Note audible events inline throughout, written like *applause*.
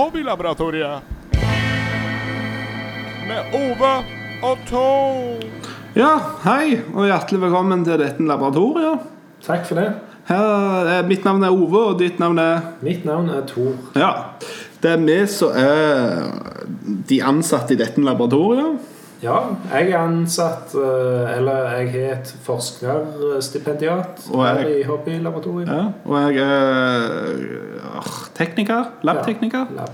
Hobbylaboratoriet. Med Ove og Tor. Ja, hei, og hjertelig velkommen til dette laboratoriet. Takk for det. Her er, mitt navn er Ove, og ditt navn er Mitt navn er Tor. Ja. Det er vi som er de ansatte i dette laboratoriet. Ja, jeg er ansatt eh, Eller jeg har et forskerstipendiat Og jeg- her i Hobbylaboratoriet. Ja, og jeg er øh, tekniker. Labtekniker. Ja, lab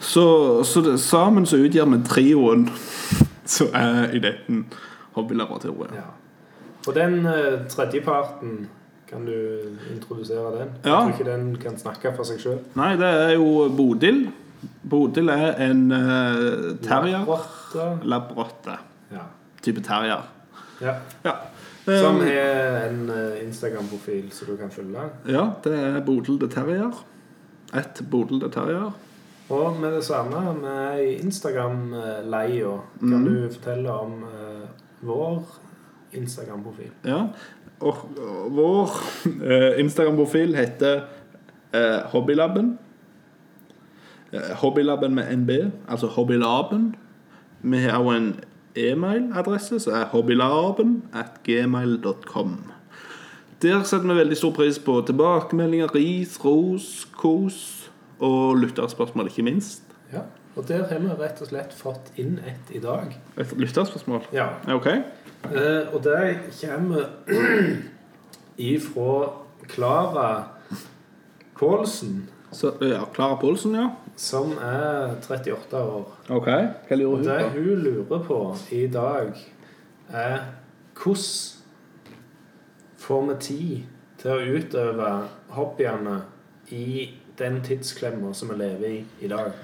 Så, så det, sammen så utgjør vi trioen *laughs* som er i dette hobbylaboratoriet. Ja. Og den uh, tredje parten, kan du introdusere den? Ja. Jeg tror ikke den kan snakke for seg sjøl. Nei, det er jo Bodil. Bodil er en uh, terrier. Labrotte. Ja. Type terrier. ja. Ja. Som er en eh, Instagram-profil som du kan følge. ja, det er Bodil the Terrier. Et Bodil the Terrier. Og med det samme med Instagram-leia, kan mm. du fortelle om uh, vår Instagram-profil? Ja. Og, og vår uh, Instagram-profil heter uh, Hobbylaben. Eh, Hobbylaben med NB, altså Hobbylaben. Vi har også en e-mailadresse som er hobbylaben at gmail.com. Der setter vi veldig stor pris på tilbakemeldinger, ris, ros, kos og lytterspørsmål, ikke minst. Ja. Og der har vi rett og slett fått inn et i dag. Et lytterspørsmål. Ja. Ok? Eh, og det kommer *clears throat* ifra Klara Kålsen. Så, ja, Klara Polsen, ja. som er 38 år. Ok, Hva lurer hun det hun lurer på i dag, er hvordan får vi tid til å utøve hobbyene i den tidsklemma som vi lever i i dag?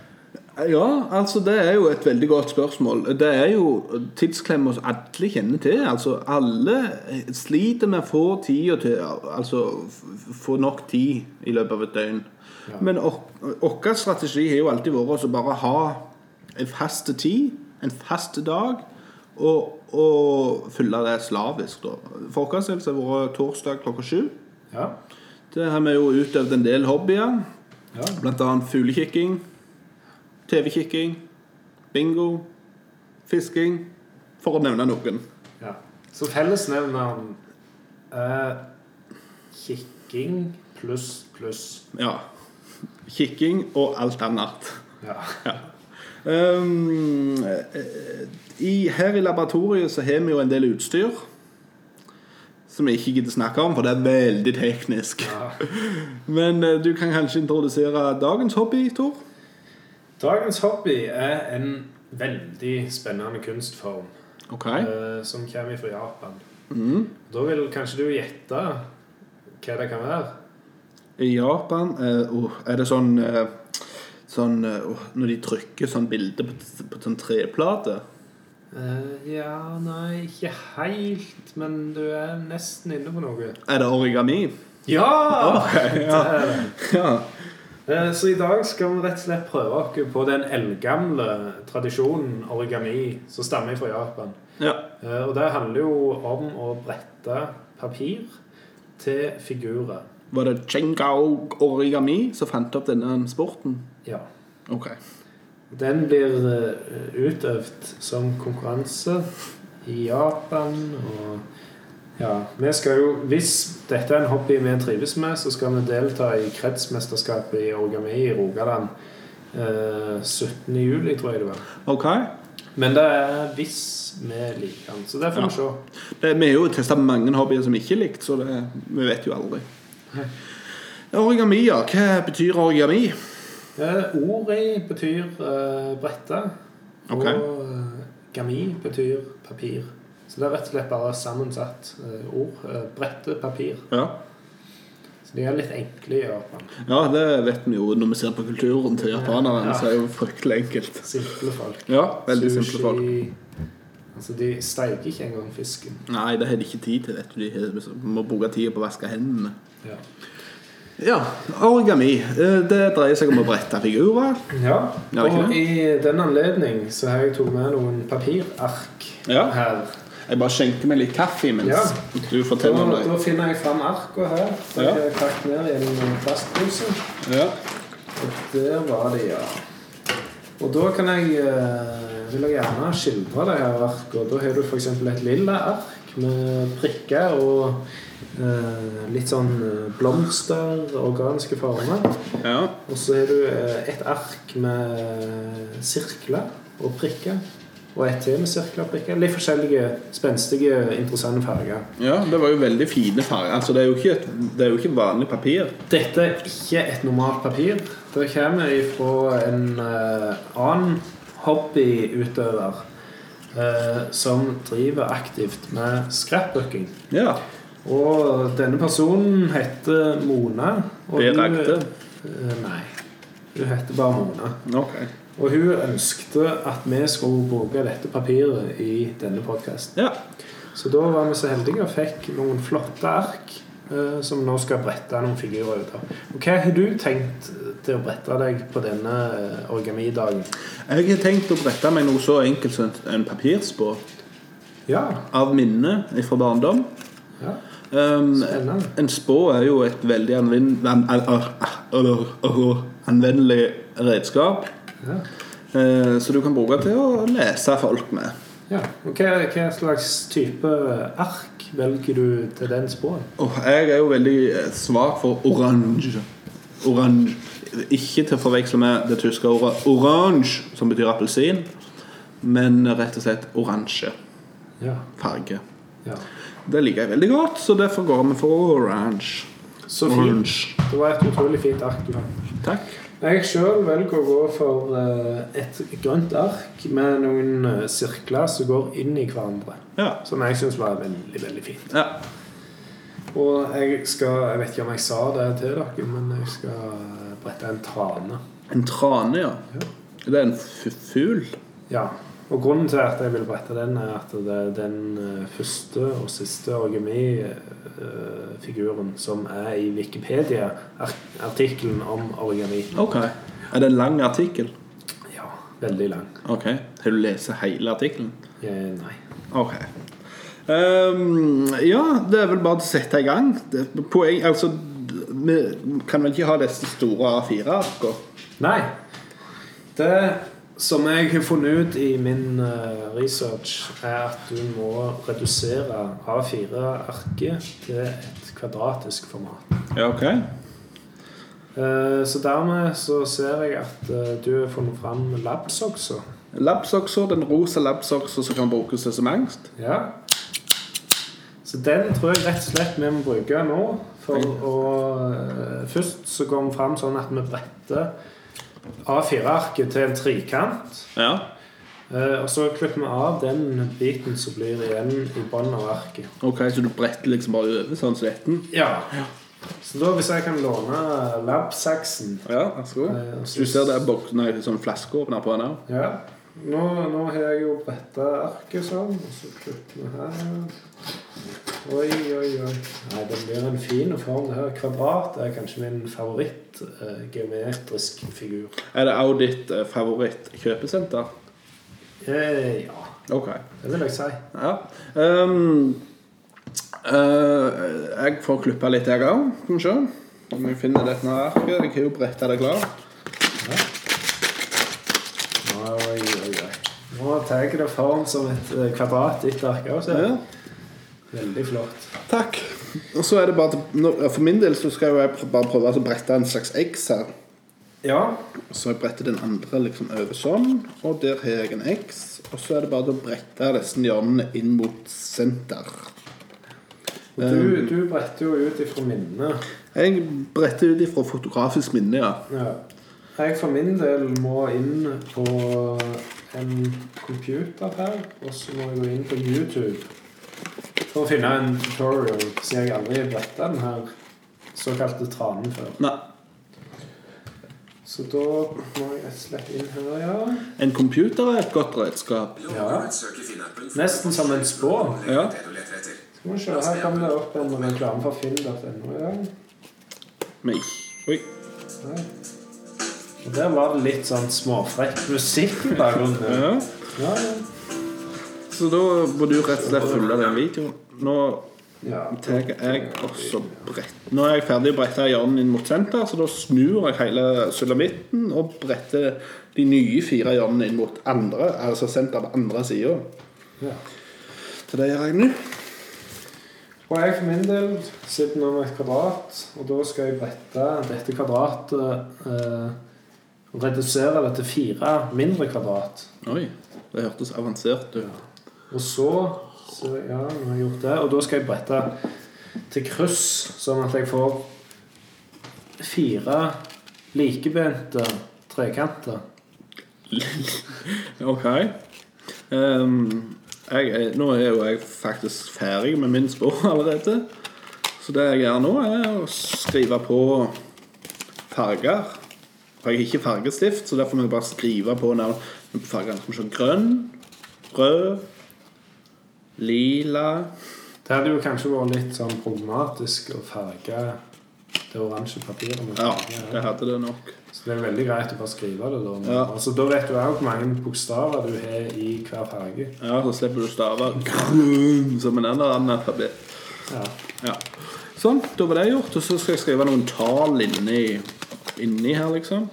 Ja, altså det er jo et veldig godt spørsmål. Det er jo tidsklemmer som alle kjenner til. Altså alle sliter med å få tida til Altså få nok tid i løpet av et døgn. Ja. Men vår strategi har jo alltid vært å bare ha en fast tid, en fast dag, og, og følge det slavisk. da. For vår del har det vært torsdag klokka sju. Ja. Det har vi jo utøvd en del hobbyer. ja. Blant annet fuglekikking, TV-kikking, bingo, fisking, for å nevne noen. ja. Så fellesnevneren eh, kikking pluss pluss. Ja. Kikking og alt annet. Ja. Ja. Um, i, her i laboratoriet så har vi jo en del utstyr som vi ikke gidder snakke om, for det er veldig teknisk. ja. *laughs* Men uh, du kan kanskje introdusere dagens hobby, Tor? Dagens hobby er en veldig spennende kunstform okay. uh, som kommer fra Japan. Mm. Da vil kanskje du gjette hva det kan være? I Japan uh, er det sånn, sånn eh, Når de trykker sånn bilde på, på sånn treplate Uh, ja, nei, ikke helt, men du er nesten inne på noe. Er det origami? Ja! *laughs* Ok, Det er det. *laughs* Ja. Uh, Så i dag skal vi rett og slett prøve oss på den eldgamle tradisjonen origami som stammer fra Japan. ja. Uh, Og det handler jo om å brette papir til figurer. Var det Chengao origami som fant opp denne sporten? Ja. Ok. Den blir eh, utøvd som konkurranse i Japan og ja, vi skal jo, Hvis dette er en hobby vi trives med, så skal vi delta i kretsmesterskapet i origami i Rogaland eh, 17. juli, tror jeg det var. Ok. Men det er hvis vi liker den. Så det får Ja. vi se. Det, vi har jo testa mange hobbyer som ikke er likt, så det, vi vet jo aldri. Origami, ja. Hva betyr origami? Eh, ori betyr eh, brette. Okay. Og eh, gami betyr papir. Så det er rett og slett bare sammensatt eh, ord. Eh, brette, papir. Ja. Så de er litt enkle i Japan. ja, det vet vi jo når vi ser på kulturen til japanerne. Ja. Så er det jo fryktelig enkelt. Simple folk. Ja, veldig simple folk. Altså, de steiker ikke engang fisken. Nei, det har de ikke tid til. vet du. De må bruke tida på å vaske hendene. Ja. Ja, origami. eh, Det dreier seg om å brette figurer. ja. Og i den anledning så har jeg tatt med noen papirark Ja. her. Jeg bare skjenker meg litt kaffe mens Ja. du forteller om det. da finner jeg fram arka her. Så Ja. har pakket ned i en plastpose. Ja. Der var det, ja. Og da kan jeg, eh, vil jeg gjerne skildre det her arket. Da har du f.eks. et lilla ark med prikker og litt sånn eh, blomster, organiske former. Ja. Og så har du eh, et ark med sirkler og prikker. Og et til med sirkler og prikker. Litt forskjellige spenstige, interessante farger. ja, det var jo veldig fine farger. Altså, det er jo ikke, et, det er jo ikke vanlig papir. Dette er ikke et normalt papir. Det kommer ifra en uh, annen hobbyutøver Uh, som driver aktivt med scrapbooking. Ja. Og denne personen heter Mona. Og Berakte. Eh, nei. Hun heter bare Mona. Ok. Og hun ønskte at vi skulle bruke dette papiret i denne podkasten. Ja. Så da var vi så heldige og fikk noen flotte ark eh, som nå skal brette noen figurer ut av. Hva har du tenkt til å brette deg på denne eh, origamidagen? Jeg har tenkt å brette meg noe så enkelt som en papirspå Ja. av minnet fra barndom. ja. Um, en spå er jo et veldig anvend, an, an, an, an, anvendelig redskap. Ja. eh, Så du kan bruke til å lese folk med. ja. Og hva, hva slags type ark velger du til den spåen? Oh, jeg er jo veldig eh, svak for oransje. Oransje. Ikke til å forveksle med det tyske ordet oransje, som betyr appelsin, men rett og slett oransje Ja. farge. ja. Det liker jeg veldig godt, så derfor går vi for orange. Så fint. Orange. Det var et utrolig fint ark du hadde. Takk. Jeg sjøl velger å gå for eh, et grønt ark med noen eh, sirkler som går inn i hverandre. Ja. Som jeg syns var veldig, veldig fint. ja. Og jeg skal Jeg vet ikke om jeg sa det til dere, men jeg skal brette en trane. En trane, ja. Ja. Det er en fu- fugl. Ja. Og grunnen til at jeg vil brette den, er at det er den eh, første og siste origami-figuren som er i Wikipedia-artikkelen om origami. Ok. Er det en lang artikkel? Ja, veldig lang. Ok. Har du lest hele artikkelen? Eh, nei. Ok. Um, ja, det er vel bare å sette i gang. Poeng, altså, vi kan vel ikke ha disse store A4-arkene? Nei. Det som jeg har funnet ut i min eh, research, er at du må redusere A4-arket til et kvadratisk format. Ja, ok. Eh, Så dermed så ser jeg at eh, du har funnet fram labsokser. Labsokser, den rosa labsoksa som kan brukes til angst. Ja. Så den tror jeg rett og slett vi må bruke nå. For å Først så går vi fram sånn at vi bretter A4-arket til en trikant. Ja. Eh, Og så klipper vi av den biten som blir igjen i bunnen av arket. Ok, så du bretter liksom bare over sånn som dette? Ja. Så da hvis jeg kan låne labsaksen Ja, vær så god. eh, Du ser det er sånn flaskeåpner på den her. Ja. Nå, nå har jeg jo bretta arket sånn, og så klipper vi her. Oi, oi, oi. Nei, det blir en fin form. det her. Kvadrat er kanskje min favoritt eh, geometrisk figur. Er det også ditt eh, favoritt-kjøpesenter? Eh, ja, Ok. det vil jeg si. Ja. Um, uh, jeg får klippe litt, jeg òg. Skal vi se om jeg finner dette arket. Jeg har jo bretta det klart. Oi, oi, oi. Nå tar det form som et eh, kvadrat etter ark også. Ja. Veldig flott. Takk. Og så er det bare For min del så skal jeg bare prøve å brette en slags X her. Ja. Så jeg bretter den andre liksom over sånn, og der har jeg en X. Og så er det bare å brette disse hjørnene inn mot senter. Og du, du bretter jo ut ifra minnet. Jeg bretter ut ifra fotografisk minne, ja. Ja. Jeg for min del må inn på en computer her, og så må jeg gå inn på YouTube for å finne en tutorial, siden jeg aldri har brettet den her såkalte tranen før. Nei. Så da må jeg rett og slett inn her, ja. En computer er et godt redskap. ja. Nesten som en spå. Ja. Skal vi se, her kommer det opp en reklame for finn.no. Ja. Men Oi. Nei. Og der var det litt sånn småfrekk musikk i bakgrunnen. Ja. Ja, ja. Så da må du rett og slett følge den videoen. Nå tar jeg også brett. Nå er jeg ferdig å brette hjørnet inn mot senter, så da snur jeg hele sulamitten og bretter de nye fire hjørnene inn mot andre, altså senter på andre sida. Så det gjør jeg nå. Og jeg for min del sitter nå med et kvadrat, og da skal jeg brette dette kvadratet eh, redusere det til fire mindre kvadrat. Oi, det hørtes avansert ut. Og så, så Ja, nå har jeg gjort det. Og da skal jeg brette til kryss, sånn at jeg får fire likebente trekanter. *laughs* Ok. Um, jeg, nå er jo jeg faktisk ferdig med min spor *laughs* allerede. Så det jeg gjør nå, er å skrive på farger. For jeg har ikke fargestift, så derfor må jeg bare skrive på navn på fargene. Skal vi se grønn, rød, lila Det hadde jo kanskje vært litt sånn problematisk å farge det oransje papiret med Ja, det hadde det nok. Så det er veldig greit å bare skrive det. Da Ja. altså, da vet du òg hvor mange bokstaver du har i hver farge. Ja, Så slipper du å stave grønn som en annen analfabet. Ja. Ja. Sånn, da var det gjort. Og så skal jeg skrive noen tall inni, inni her, liksom.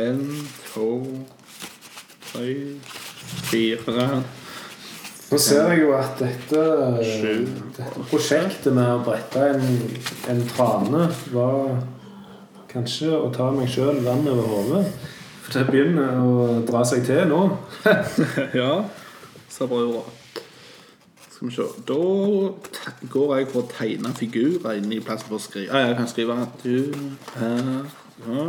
En, to, tre, fire Nå ser jeg jo at dette, dette prosjektet med å brette en, en trane var kanskje å ta meg sjøl vann over hodet. For det begynner å dra seg til nå. *laughs* Ja, sa brura. Skal vi se Da går jeg for å tegne figurer inni plassen for å skrive. Ah, jeg kan skrive Du er ja.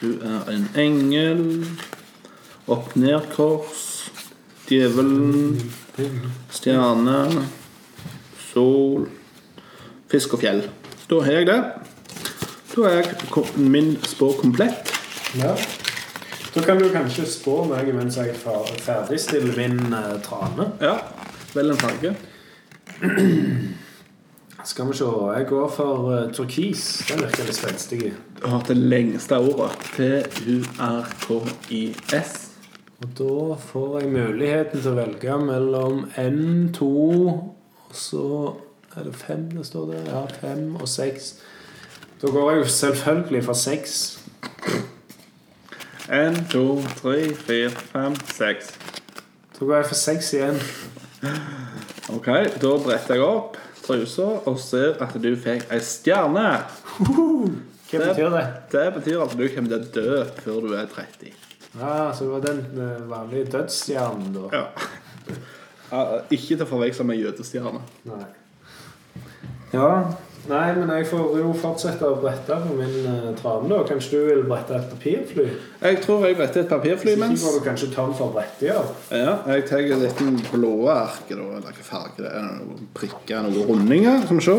Du er en engel. Opp-ned-kors. Djevelen. Stjerne. Sol. Fisk og fjell. Da har jeg det. Da er jeg min spår komplett. Ja. Da kan du kanskje spå meg mens jeg fer- ferdigstiller min uh, trane. Ja. Velg en farge. Skal vi se. Jeg går for eh, turkis. Den virker litt spenstig. Du har det lengste ordet. T-u-r-k-i-s. Og da får jeg muligheten til å velge mellom N2 og så er det fem det står der? Ja, fem og seks. Da går jeg jo selvfølgelig for seks. En, to, tre, fire, fem, seks. Da går jeg for seks igjen. Ok, da bretter jeg opp trusa og ser at du fikk ei stjerne. Hva betyr det? Det betyr at du kommer til å dø før du er 30. Ja, Så det var den eh, vanlige dødsstjernen, da? Ja. Ja, Ikke til å forveksle med jødestjerne. Nei. Ja, nei, men jeg får jo fortsette å brette på min uh, trane, da. Kanskje du vil brette et papirfly? Jeg tror jeg bretter et papirfly mens ikke går du kanskje tom for brettier. Ja, jeg tar dette blå arket, da, eller hva farge det er. Noen prikker, noen rundinger. Som se.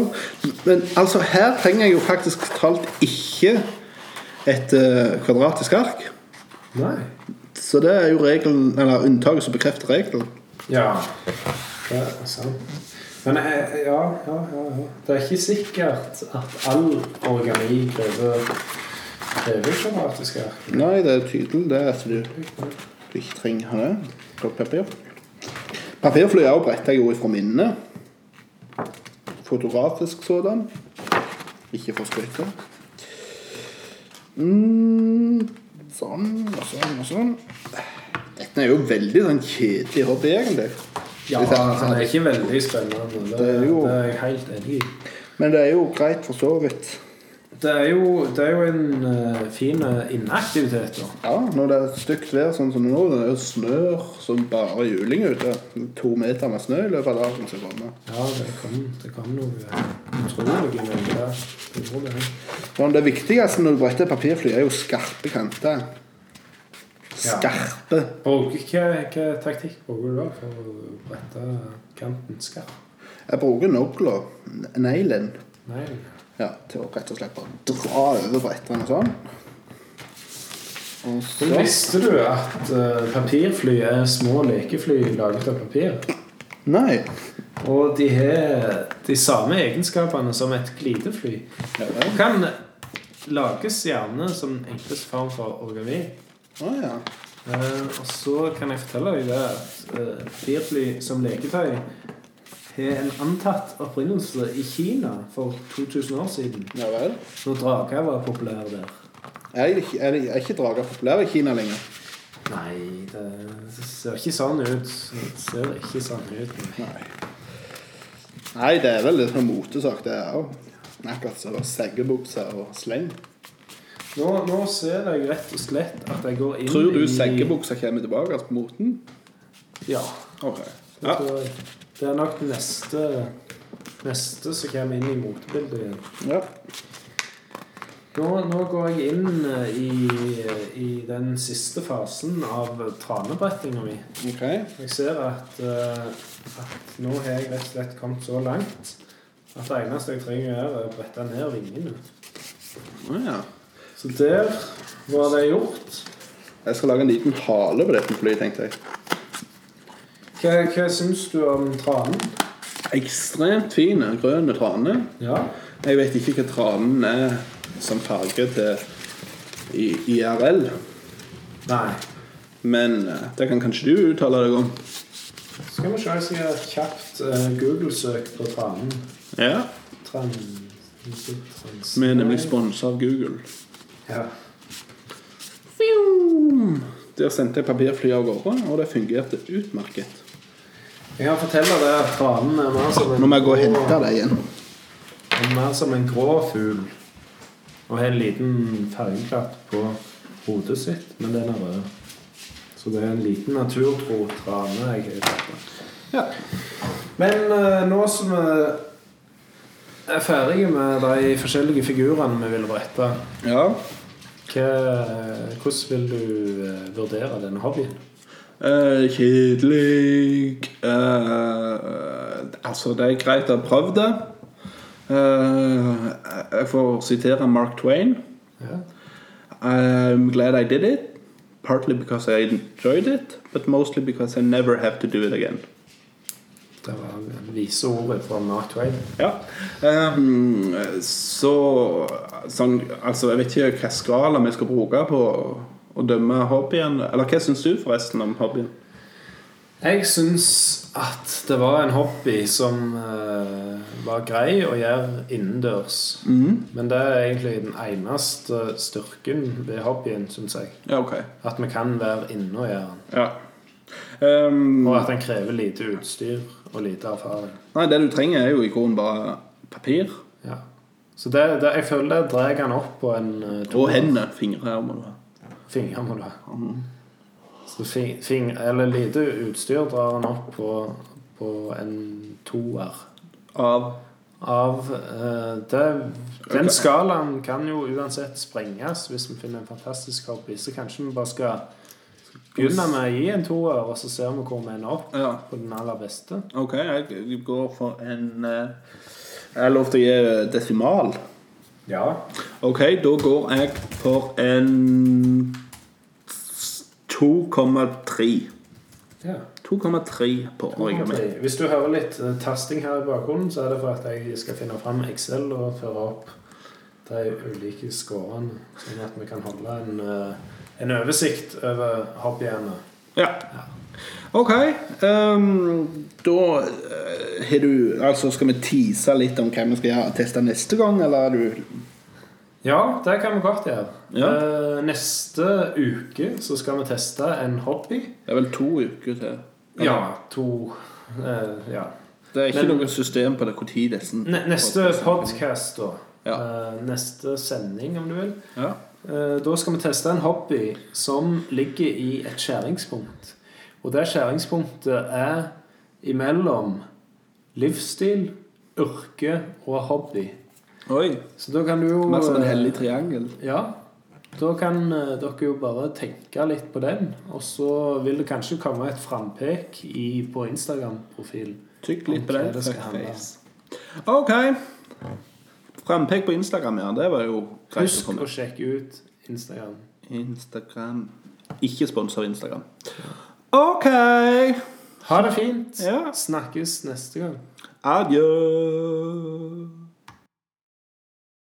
Men altså, her trenger jeg jo faktisk talt ikke et uh, kvadratisk ark. Nei. Så det er jo regelen, eller unntaket som bekrefter regelen. Ja, det er sant. Men jeg, ja, ja, ja, ja. Det er ikke sikkert at all organi krever krever kvadratisk ark. Nei, det er tydelig det at du, du ikke trenger det. Papir. Papirfly er jo bretter jeg jo ifra minnet. Fotografisk sådan. Ikke for skryte. Mm, sånn og sånn og sånn. Dette er jo veldig sånn kjedelig hobby, egentlig. Ja, det er ikke veldig spennende. Det, Det er jo- det er jeg helt enig i. Men det er jo greit for så vidt. Det er jo, det er jo en uh, fin inaktivitet, inneaktivitet, da. Ja, når det er stygt vær sånn som nå, det er jo snør som bare juling ute. To meter med snø i løpet av dagen som kommer. Ja, det kom, det kom noe utrolig mengder. Det det viktigste når du bretter papirfly, er jo skarpe kanter. Skarpe. Bruker hva, hva taktikk bruker du da for å brette kanten skarp? Jeg bruker nogla, neglen, ja, til å rett og slett bare dra over brettene sånn. Og så visste du at uh, papirfly er små lekefly laget av papir? Nei. Og de har de samme egenskapene som et glidefly. Ja, kan lages gjerne som enklest form for origami. Å ja. Uh, og så kan jeg fortelle deg det at uh, firfly som leketøy har en antatt opprinnelse i Kina for 2000 år siden. Ja vel. Når drager var populære der. Er, ikke- er, er ikke drager populære i Kina lenger? Nei, det ser ikke sånn ut. Det ser ikke sånn ut. Nei. Nei, det er vel litt sånn motesak, det jo. Akkurat som seggebukser og sleng. Nå, nå ser jeg rett og slett at jeg går inn Tror du i seggebukser kommer tilbake på moten? Ja. Ok. Det, Ja. det er nok neste, neste som kommer inn i motebildet igjen. ja. Nå, nå går jeg inn eh, i, i den siste fasen av tranebrettinga mi. Ok. Jeg ser at, eh, at nå har jeg rett og slett kommet så langt at det eneste jeg trenger å gjøre, er å brette ned vingene. Oh, ja. Så der var det gjort. Jeg skal lage en liten hale på dette flyet, tenkte jeg. Hva, hva syns du om tranen? Ekstremt fin grønn trane. Ja. Jeg vet ikke hva tranen er som farge til i IRL, Nei. men eh, det kan kanskje du uttale deg om. Skal vi se, jeg skal gjøre et kjapt eh, Google-søk på tranen. Ja. Tran... Vi er nemlig sponsa av Google. Ja. Der sendte jeg papirflyet av gårde, og det fungerte utmerket. Jeg kan fortelle deg at tranen er mer som en Nå må jeg gå og hente deg igjen. er mer som en grå fugl. Og har en liten fargeklatt på hodet sitt, men den er rød. Så det er en liten naturtro trane jeg har. Ja. Men eh, nå som vi er ferdig med de forskjellige figurene vi vil rette, ja. hva, hvordan vil du eh, vurdere denne hobbyen? Eh, kjedelig eh, Altså, det er greit å ha prøvd det. Eh, jeg får sitere Mark Twain. Ja. I'm glad I did it. Partly because I enjoyed it, but mostly because I never have to do it again. Det var vise ordet fra Mark Twain. Ja. Um, så sånn, Altså, jeg vet ikke hva skala vi skal bruke på å dømme hobbyen. Eller hva syns du forresten om hobbyen? Jeg syns at det var en hobby som uh, var grei å gjøre innendørs. Men det er egentlig den eneste styrken ved hobbyen, syns jeg. Ja, ok. At vi kan være inne og gjøre den. Ja. Ehm, Og at den krever lite utstyr og lite erfaring. nei, det du trenger, er jo i grunnen bare papir. Ja. Så det, det, jeg føler det drar han opp på en uh, Og hender. Fingre må du ha. Fingre må du ha. Så fing, fing, eller lite utstyr drar han opp på, på en toer. Av Av uh, det, Den skalaen kan jo uansett sprenges hvis vi finner en fantastisk hobby. Så kanskje vi bare skal begynne med å gi en toer, og så ser vi hvor vi ender opp Ja. på den aller beste. Ok, jeg går for en eh, Jeg har lov til å gi desimal. Ja. Ok, da går jeg for en 2,3. ja. 2,3 på origami. Hvis du hører litt eh, tasting her i bakgrunnen, så er det for at jeg skal finne fram Excel og føre opp de ulike scorene, sånn at vi kan holde en, eh, en oversikt over hobbyene. Ja. Ok. Um, da eh, har du Altså, skal vi tease litt om hva vi skal gjøre, teste neste gang, eller er du Ja, det kan vi godt gjøre. Ja. Uh, neste uke så skal vi teste en hobby. Det er vel to uker til? Ja, to uh, Ja. Det er ikke Men- noe system på det når disse neste podkast, da. Ja. Uh, neste sending, om du vil. Ja. Eh, Da skal vi teste en hobby som ligger i et skjæringspunkt. Og det skjæringspunktet er imellom livsstil, yrke og hobby. Oi. Så da kan du jo Mer som en eh, hellig triangel. Ja. Da kan eh, dere jo bare tenke litt på den, og så vil det kanskje komme et frampek i, på Instagram-profilen. Tykk litt på det. det Ok. Frampek på Instagram, ja. Det var jo greit å Husk komme. å sjekke ut Instagram. Instagram Ikke spons av Instagram. Ok. Ha det fint. Ja. Snakkes neste gang. Adjø.